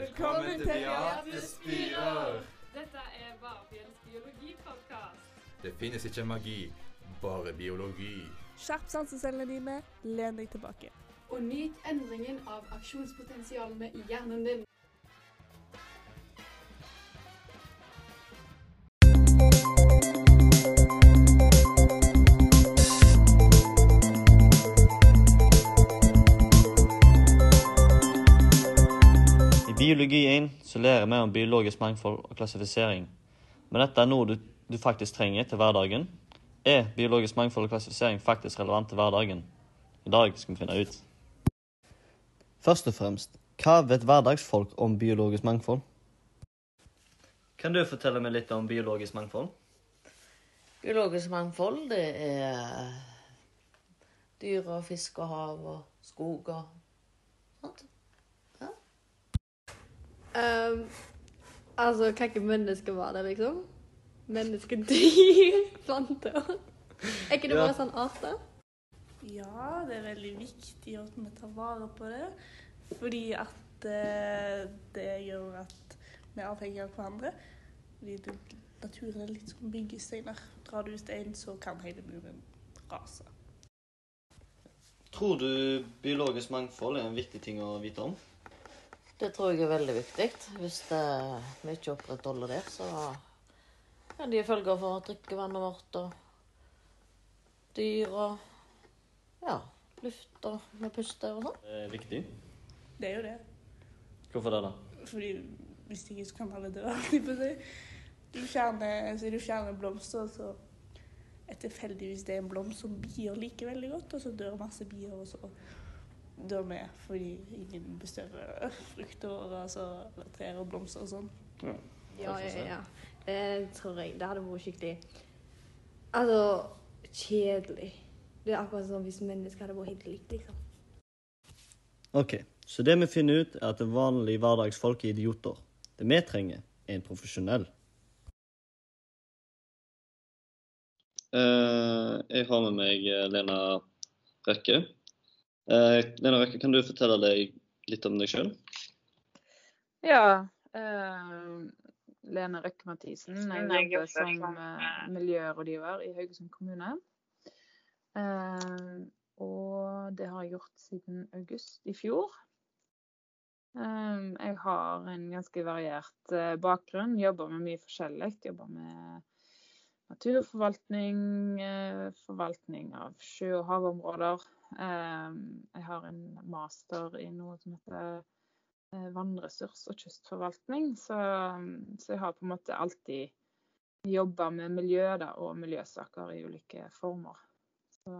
Velkommen til Beatespirer! Dette er Varfjells biologipodkast. Det finnes ikke magi, bare biologi. Skjerp sansecellene dine, len deg tilbake. Og nyt endringen av aksjonspotensialene i hjernen din. Biologi 1 så lærer vi om biologisk mangfold og klassifisering. Men dette er noe du, du faktisk trenger til hverdagen. Er biologisk mangfold og klassifisering faktisk relevant til hverdagen? I dag skal vi finne ut. Først og fremst, hva vet hverdagsfolk om biologisk mangfold? Kan du fortelle meg litt om biologisk mangfold? Biologisk mangfold, det er dyr og fisk og hav og skog og sånt. Um, altså, kan ikke mennesker være det, liksom? Menneskedyr, planter. Er ikke det Ja. bare sånn arter? Ja, det er veldig viktig at vi tar vare på det. Fordi at eh, det gjør at vi er avhengig av hverandre. Fordi det, naturen er litt som byggesteiner. Drar du ut én, så kan hele muren rase. Tror du biologisk mangfold er en viktig ting å vite om? Det tror jeg er veldig viktig. Hvis det, vi ikke opprettholder det, så kan de følger for drikkevannet vårt og dyr og ja, luft og vi puster og sånn. Det er viktig. Det er jo det. Hvorfor det, da? Fordi hvis ikke så kan alle dø. Du fjerner, du fjerner blomster, så er tilfeldigvis det en blomst som bier liker veldig godt, og så dør masse bier, og så dør med, fordi ingen bestøver frukter og altså, trær og blomster og sånn. Ja, ja, ja. Det tror jeg. Det hadde vært skikkelig Altså, kjedelig. Det er akkurat som hvis mennesker hadde vært helt likt, liksom. Ok, så det vi finner ut er at vanlige hverdagsfolk er idioter. Det vi trenger, er en profesjonell. Uh, jeg har med meg eh, Lena Røkke. Eh, Lena Røkke, kan du fortelle deg litt om deg sjøl? Ja. eh, Lene Røkke Mathisen. Jeg jobber som eh, miljørådgiver i Haugesund kommune. Eh, og det har jeg gjort siden august i fjor. Eh, jeg har en ganske variert eh, bakgrunn. Jobber med mye forskjellig. Jobber med naturforvaltning, eh, forvaltning av sjø- og havområder. Eh, jeg har en master i noe som heter eh, vannressurs- og kystforvaltning. Så, så jeg har på en måte alltid jobba med miljø da, og miljøsaker i ulike former. Så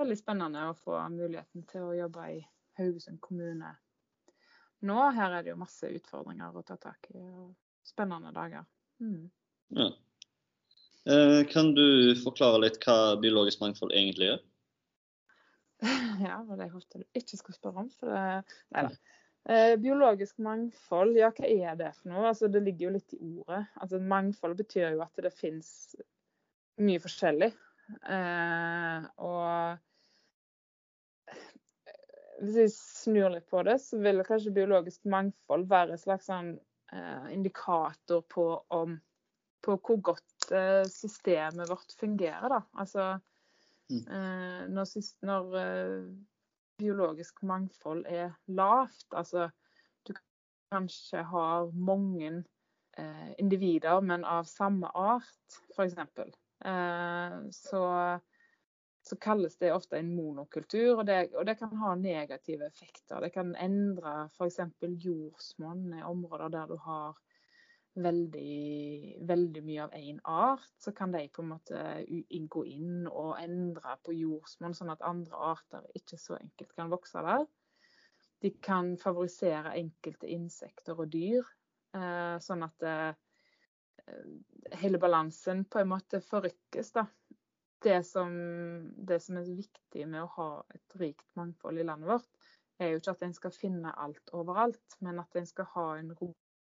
veldig spennende å få muligheten til å jobbe i Haugesund kommune nå. Her er det jo masse utfordringer å ta tak i, og spennende dager. Mm. Ja. Eh, kan du forklare litt hva biologisk mangfold egentlig er? Ja, var det jeg håpet du ikke skulle spørre om. For det, nei da. Eh, biologisk mangfold, ja hva er det for noe? Altså, det ligger jo litt i ordet. Altså, mangfold betyr jo at det finnes mye forskjellig. Eh, og hvis jeg snur litt på det, så vil kanskje biologisk mangfold være en slags sånn, eh, indikator på, om, på hvor godt eh, systemet vårt fungerer. Da. Altså, Mm. eh, når, sist, når eh, biologisk mangfold er lavt, altså du kanskje har mange eh, individer, men av samme art, f.eks. Eh, så, så kalles det ofte en monokultur, og det, og det kan ha negative effekter. Det kan endre f.eks. jordsmonn i områder der du har veldig, veldig mye av én art, så kan de på en måte gå inn og endre på jordsmonn, sånn at andre arter ikke så enkelt kan vokse der. De kan favorisere enkelte insekter og dyr, eh, sånn at eh, hele balansen på en måte forrykkes. da. Det som, det som er viktig med å ha et rikt mangfold i landet vårt, er jo ikke at en skal finne alt overalt, men at en skal ha en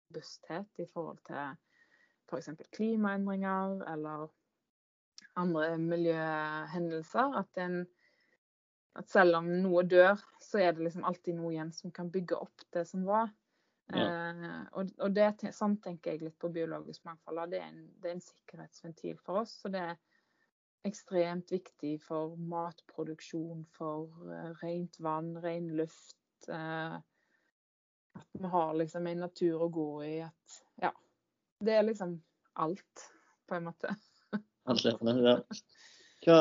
robusthet i forhold til f.eks. klimaendringer eller andre miljøhendelser. At, en, at selv om noe dør, så er det liksom alltid noe igjen som kan bygge opp det som var. Eh, og og det, sånn tenker jeg litt på biologisk mangfold. Det er, en, det er en sikkerhetsventil for oss. Og det er ekstremt viktig for matproduksjon, for eh, rent vann, ren luft. Eh, at vi har liksom en natur å gå i. At ja. Det er liksom alt, på en måte. Alt levende, ja. Hva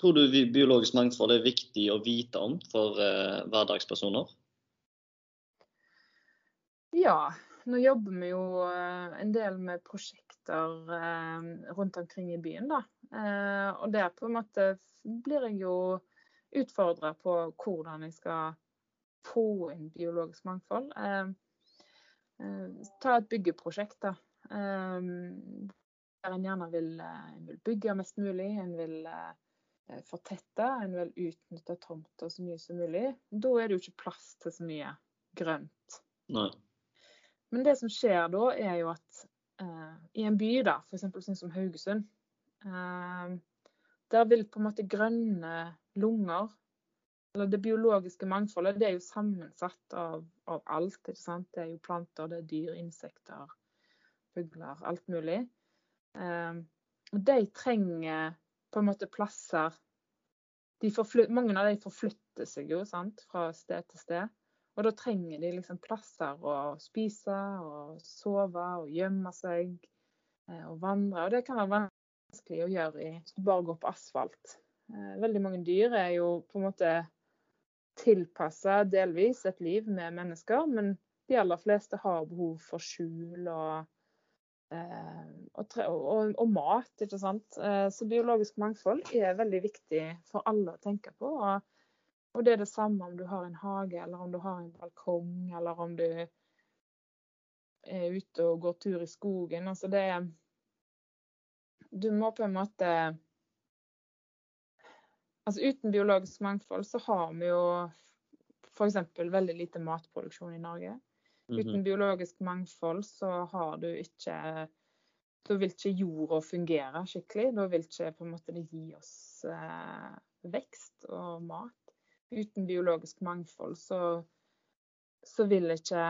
tror du biologisk mangfold er viktig å vite om for eh, hverdagspersoner? Ja, nå jobber vi jo eh, en del med prosjekter eh, rundt omkring i byen, da. Eh, Og der på en måte blir jeg jo utfordra på hvordan jeg skal få inn biologisk mangfold. Eh, eh, Ta et byggeprosjekt, da. Eh, Der en gjerne vil, en vil bygge mest mulig, en vil fortette, en vil utnytte tomta så mye som mulig. Da er det jo ikke plass til så mye grønt. Nei. Men det som skjer da, er jo at eh, i en by, da, f.eks. sånn som Haugesund, eh, der vil på en måte grønne lunger, det biologiske mangfoldet, det er jo sammensatt av, av alt. ikke sant? Det er jo planter, det er dyr, insekter, fugler, alt mulig. Um, og de trenger på en måte plasser Mange av de forflytter seg jo sant? fra sted til sted. Og da trenger de liksom plasser å spise og sove og gjemme seg eh, og vandre. Og det kan være vanskelig å gjøre i, hvis du bare går på asfalt. Eh, Veldig mange dyr er jo på en måte tilpassa delvis et liv med mennesker, men de aller fleste har behov for skjul og, eh, og, og, og mat, ikke sant. Eh, Så biologisk mangfold er veldig viktig for alle å tenke på. og og det er det samme om du har en hage, eller om du har en balkong, eller om du er ute og går tur i skogen. Altså det er Du må på en måte Altså uten biologisk mangfold så har vi jo f.eks. veldig lite matproduksjon i Norge. Mhm. Uten biologisk mangfold så har du ikke Da vil ikke jorda fungere skikkelig. Da vil ikke på en måte det gi oss eh, vekst og mat. Uten biologisk mangfold så, så vil ikke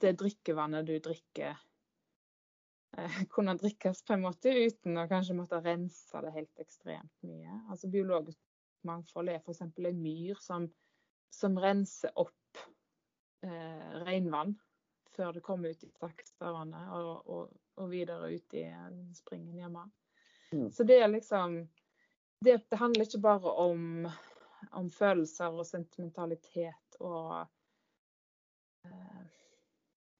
det drikkevannet du drikker eh, kunne drikkes på en måte uten å kanskje måtte rense det helt ekstremt mye. Altså Biologisk mangfold er f.eks. en myr som, som renser opp eh, regnvann før det kommer ut i Sakstadvannet og, og, og videre ut i eh, springen hjemme. Mm. Så det er liksom det, det handler ikke bare om, om følelser og sentimentalitet og eh,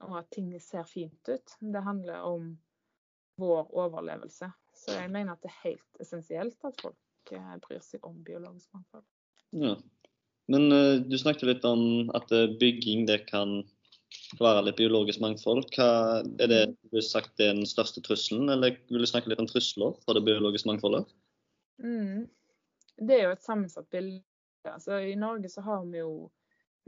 og at ting ser fint ut. Det handler om vår overlevelse. Så jeg mener at det er helt essensielt at folk eh, bryr seg om biologisk mangfold. Ja. Men uh, du snakket litt om at eh, bygging det kan være litt biologisk mangfold. Hva er det du sagt er den største trusselen, eller vil du snakke litt om trusler for det biologiske mangfoldet? Mm. Det er jo et sammensatt bilde. Altså, I Norge så har vi jo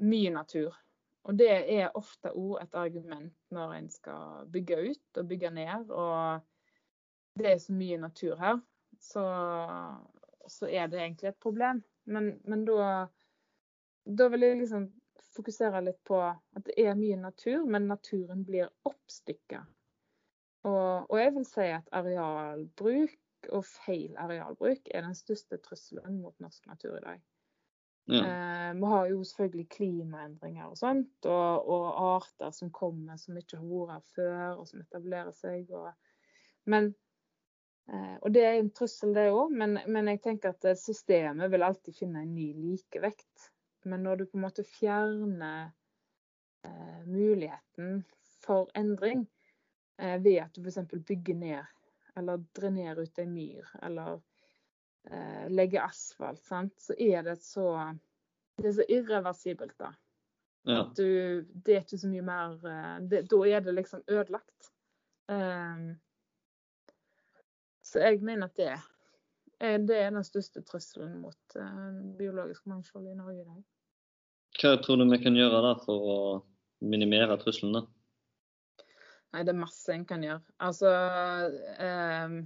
mye natur. Og det er ofte òg et argument når en skal bygge ut og bygge ned. Og det er så mye natur her, så, så er det egentlig et problem. Men, men da, da vil jeg liksom fokusere litt på at det er mye natur, men naturen blir oppstykka. Og, og jeg vil si at arealbruk og feil arealbruk er den største trusselen mot norsk natur i dag. Ja. Eh, vi har jo selvfølgelig klimaendringer og sånt, og, og arter som kommer som ikke har vært her før, og som etablerer seg. Og, men, og det er en trussel, det òg, men, men jeg tenker at eh, systemet vil alltid finne en ny likevekt. Men når du på en måte fjerner eh, muligheten for endring eh, ved at du f.eks. bygger ned eller drenerer ut ei myr, eller eh, legger asfalt, sant? så er det så det er så irreversibelt, da. Ja. At du, det er ikke så mye mer eh, det, Da er det liksom ødelagt. Um, så jeg mener at det, er- det er den største trusselen mot eh, biologisk mangfold i Norge i dag. Hva tror du vi kan gjøre da for å minimere truslene? Nei, det er masse en kan gjøre. Altså eh,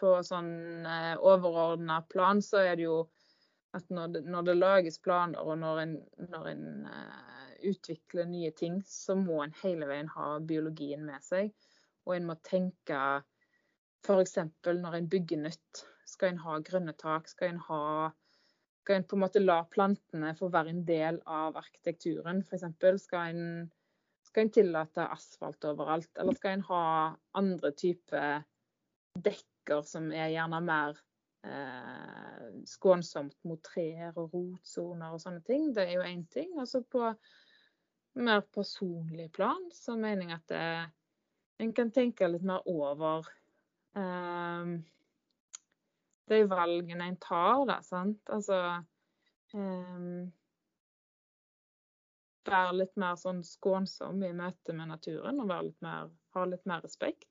På sånn eh, overordna plan så er det jo at når det, når det lages planer, og når en, når en eh, utvikler nye ting, så må en hele veien ha biologien med seg. Og en må tenke f.eks. når en bygger nytt. Skal en ha grønne tak? Skal en ha skal en på en måte la plantene få være en del av arkitekturen, f.eks.? Skal, skal en tillate asfalt overalt, eller skal en ha andre typer dekker som er gjerne mer eh, skånsomt mot trær og rotsoner og sånne ting? Det er jo én ting. Og så på mer personlig plan så mener jeg at det, en kan tenke litt mer over eh, de valgene en tar, da, sant. Altså um, Være litt mer sånn skånsom i møte med naturen og litt mer, ha litt mer respekt.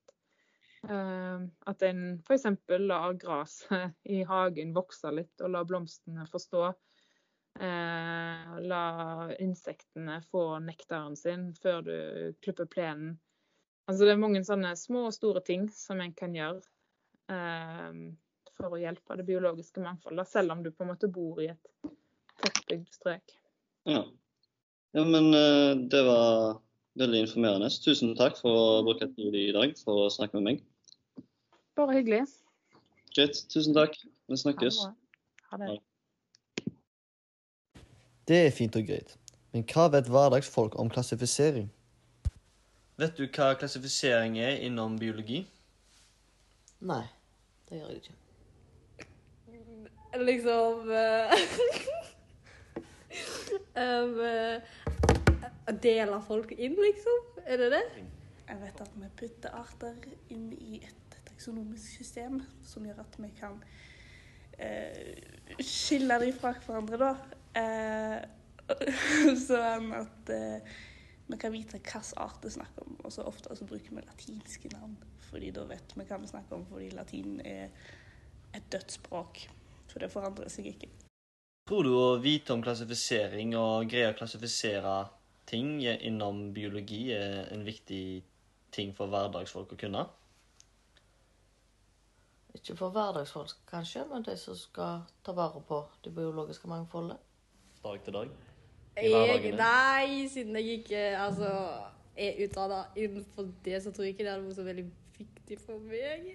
Um, at en f.eks. lar gresset i hagen vokse litt og la blomstene få stå. La insektene få nektaren sin før du klipper plenen. Altså det er mange sånne små og store ting som en kan gjøre. eh, for å hjelpe det biologiske mangfoldet, selv om du på en måte bor i et tettbygd strøk. Ja. ja, men eh, det var veldig informerende. Tusen takk for å bruke tid i dag for å snakke med meg. Bare hyggelig. Greit. Tusen takk. Vi snakkes. Ha det. Det er fint og greit, men hva vet hverdagsfolk om klassifisering? Vet du hva klassifisering er innom biologi? Nei, det gjør jeg ikke. Liksom eh, um, Deler folk inn, liksom? Er det det? Jeg vet at vi putter arter inn i et taksonomisk system som gjør at vi kan uh, skille dem fra hverandre, da. Uh, sånn at eh, vi kan vite hvilken art det er snakk om. Og så ofte så bruker vi latinske navn, fordi da vet vi hva vi snakker om, fordi latin er et dødt språk. For det forandrer seg ikke. Tror du å vite om klassifisering og greie å klassifisere ting innom biologi er en viktig ting for hverdagsfolk å kunne? Ikke for hverdagsfolk, kanskje, men de som skal ta vare på det biologiske mangfoldet. Dag til dag? Jeg, nei, siden jeg ikke altså, er utdanna innenfor det, så tror jeg ikke det hadde vært så veldig viktig for meg.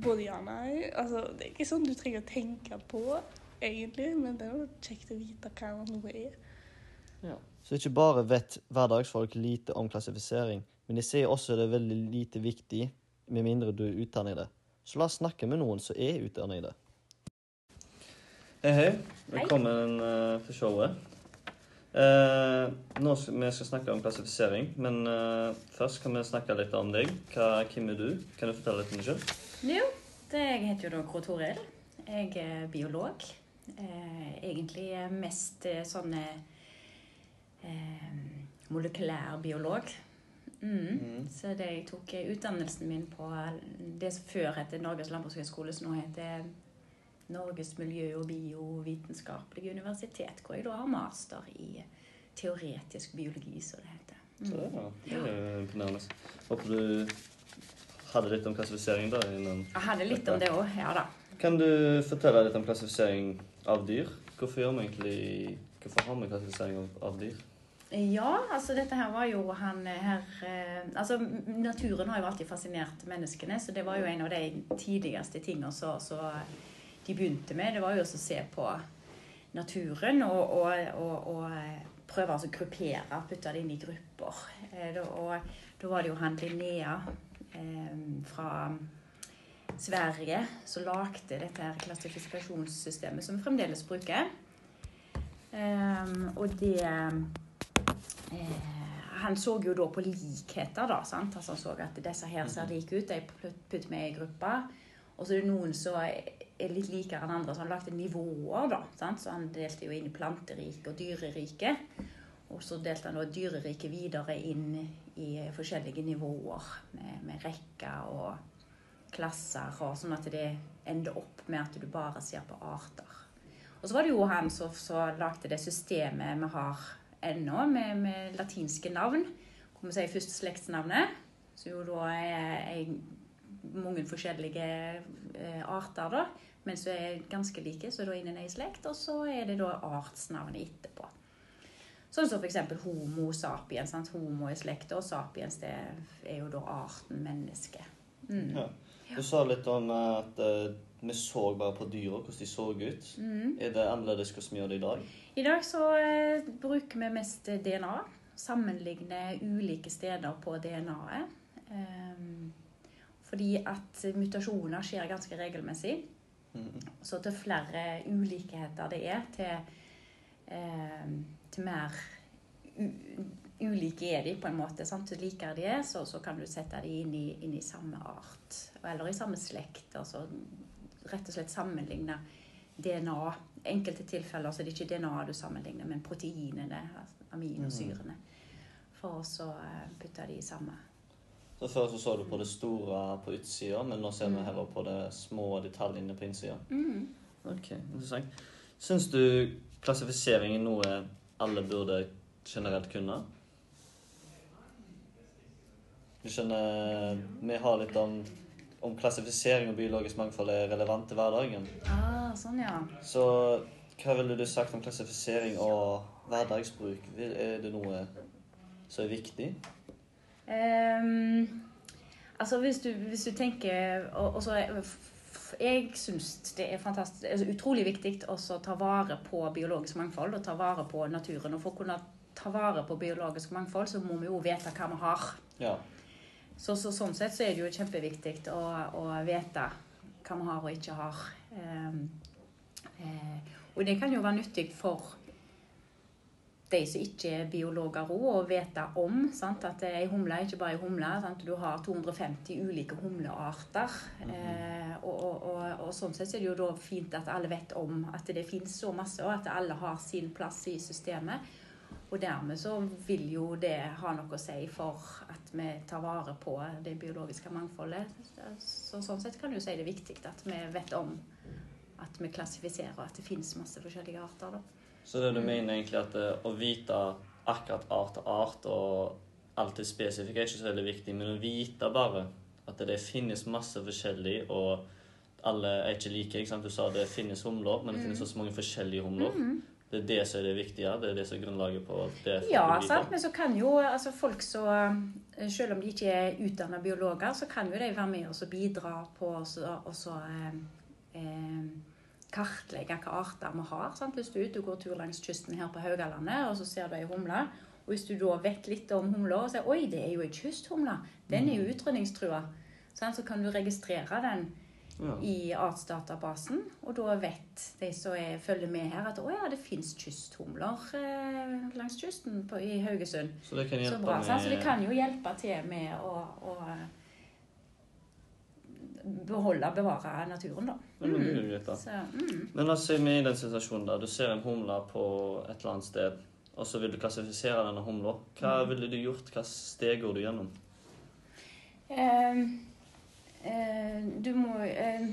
Både ja og nei. Altså, det er ikke sånn du trenger å tenke på, egentlig, men det er jo kjekt å vite hva noe er. Så ikke bare vet hverdagsfolk lite om klassifisering, men de sier også det er veldig lite viktig, med mindre du er utdannet i det. Så la oss snakke med noen som er utdannet i det. Hei, hei. Velkommen hei. til showet. Eh, nå skal vi skal snakke om klassifisering, men eh, først kan vi snakke litt om deg. Hva, hvem er du? Kan du fortelle litt om deg selv? Jo, det, jeg heter jo da Gro Toril. Jeg er biolog. Eh, egentlig mest eh, sånn eh, molekylærbiolog. Mm. Så det jeg tok eh, utdannelsen min på det som før het Norges landbrukshøgskole, som nå heter Norges miljø- og biovitenskapelige universitet, hvor jeg da har master i teoretisk biologi, som det heter. Så Ja, det er imponerende. Håper du hadde litt om klassifisering da. Innan. Jeg hadde litt om det òg, ja da. Kan du fortelle litt om klassifisering av dyr? Hvorfor, gjør vi egentlig, hvorfor har vi klassifisering av, av dyr? Ja, altså dette her var jo han her eh, Altså naturen har jo alltid fascinert menneskene, så det var jo en av de tidligste tingene som så de begynte med. Det var jo også å se på naturen og, og, og, og eh, prøve altså å gruppere, putte det inn i grupper. Eh, Og da var det jo han Linnea eh, fra Sverige som lagde dette her klassifikasjonssystemet som vi fremdeles bruker. Ehm, og det eh, Han så jo da på likheter, da. sant? Altså Han så at disse her ser like ut, de put- putter vi i grupper. Og så er det noen som er litt likere enn andre, så han lagde nivåer, da. sant? Så han delte jo inn i planteriket og dyreriket. Og så delte han da dyreriket videre inn i forskjellige nivåer med, med rekker og klasser, og sånn at det ender opp med at du bare ser på arter. Og så var det jo han som som lagde det systemet vi har ennå, med, med latinske navn. Hvor vi sier først slektsnavnet, som jo da er, er mange forskjellige eh, arter, da. Men som er ganske like, så da innen ei slekt. Og så er det da artsnavnet etterpå. Sånn som f.eks. homo sapiens. Sant? Homo er slekta, og sapiens det er jo da arten menneske. Mm. Ja. Du sa litt om at eh, vi så bare på dyra, hvordan de så ut. Mm. Er det annerledes hvordan vi gjør det i dag? I dag så eh, bruker vi mest DNA. Sammenligner ulike steder på DNA-et. Ehm, fordi at mutasjoner skjer ganske regelmessig. Mhm. Så til flere ulikheter det er, til, eh, til mer ulike er de på en måte. Sant? Til likere de er, så, så kan du sette de inn i, inn i samme art. Eller i samme slekt. Altså rett og slett sammenligne DNA. enkelte tilfeller så er det ikke DNA du sammenligner, men proteinene, altså aminosyrene. For å så eh, putte de i samme. Så Før så, så du på det store på utsida, men nå ser vi heller på det små detaljene på innsida. Ok, interessant. Syns du klassifisering er noe alle burde generelt kunne? Du skjønner, vi har litt om, om klassifisering og biologisk mangfold er relevant til hverdagen. Ah, sånn, ja. Så hva ville du sagt om klassifisering og hverdagsbruk? Er det noe som er viktig? Ehm, altså hvis du, hvis du tenker og, og så Jeg syns det er fantastisk, altså utrolig viktig å ta vare på biologisk mangfold og ta vare på naturen. Og for å kunne ta vare på biologisk mangfold, så må vi jo vite hva vi har. Ja. Så, så sånn sett så er det jo kjempeviktig å, å vite hva vi har og ikke har. Um, eh, og det kan jo være nyttig for de som ikke er biologer òg, å vite om sant? at ei humle er ikke bare ei humle. Sant? Du har 250 ulike humlearter. eh, og, og, og, og sånn sett er det jo da fint at alle vet om at det finnes så masse, og at alle har sin plass i systemet. Og dermed så vil jo det ha noe å si for at vi tar vare på det biologiske mangfoldet. Så sånn sett kan du si det er viktig at vi vet om at vi klassifiserer at det finnes masse forskjellige arter. da. Så det du mener egentlig at eh, å vite akkurat art til art og alt det spesifikke er ikke så veldig viktig, men å vite bare at det finnes masse forskjellig, og alle er ikke like. ikke sant? Du sa det finnes humler, men det finnes også mange forskjellige humler. Det er det som er det viktige. Det er det som er grunnlaget på det. Ja, sant? men så kan jo altså folk så eh, Selv om de ikke er utdanna biologer, så kan jo de være med og bidra på å så- å så, eh, eh, kartlegge hvilke arter vi har. Sant? Hvis du er ute og går tur langs kysten her på Haugalandet, og så ser du ei humle, og hvis du da vet litt om humla og sier oi, det er jo ei kysthumle, den er jo utrydningstrua, sånn, så kan du registrere den Ja. i artsdatabasen. Og da vet de som er, følger med her, at å ja, det fins kysthumler eh, langs kysten på, i Haugesund. Så det kan Så hjelpe bra. sant? Så det med kan jo hjelpe til med å, å beholde, og bevare naturen, da. Mm. Så, mm. Men la si vi er i den situasjonen der du ser en humle på et eller annet sted, og så vil du klassifisere denne humla. Hva Mm. ville du gjort? Hva steg går du gjennom? Eh, eh, du må eh,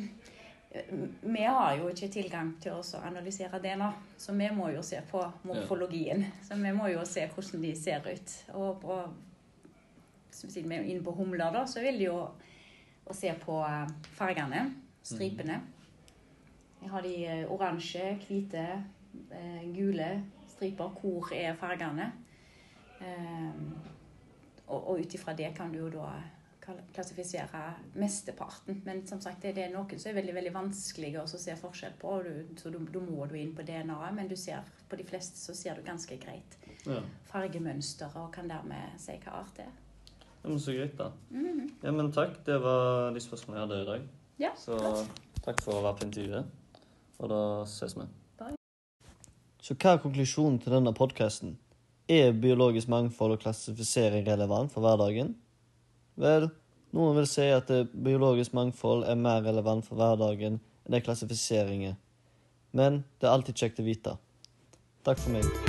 Vi har jo ikke tilgang til å så analysere DNA, så vi må jo se på morfologien. Så vi må jo se hvordan de ser ut. Og på, siden vi er inne på humler, da, så vil jo å se på eh, fargene, stripene. Jeg har de eh, oransje, hvite, eh, gule striper. Hvor er fargene? Eh, og og ut ifra det kan du jo da klassifisere mesteparten. Men som sagt, det er noen som er veldig veldig vanskelig å se forskjell på. og Du, så du, da må du inn på DNA-et, men du ser, på de fleste så ser du ganske greit Ja. fargemønsteret og kan dermed si hva art det er. Ja men så greit, da. Mhm. Ja, men takk. Det var de spørsmålene jeg hadde i dag. Ja, Så takk for å være på intervjuet. Og da ses vi. Bye. Så hva er konklusjonen til denne podkasten? Er biologisk mangfold og klassifisering relevant for hverdagen? Vel, noen vil si at biologisk mangfold er mer relevant for hverdagen enn det klassifisering er. Men det er alltid kjekt å vite. Takk for meg.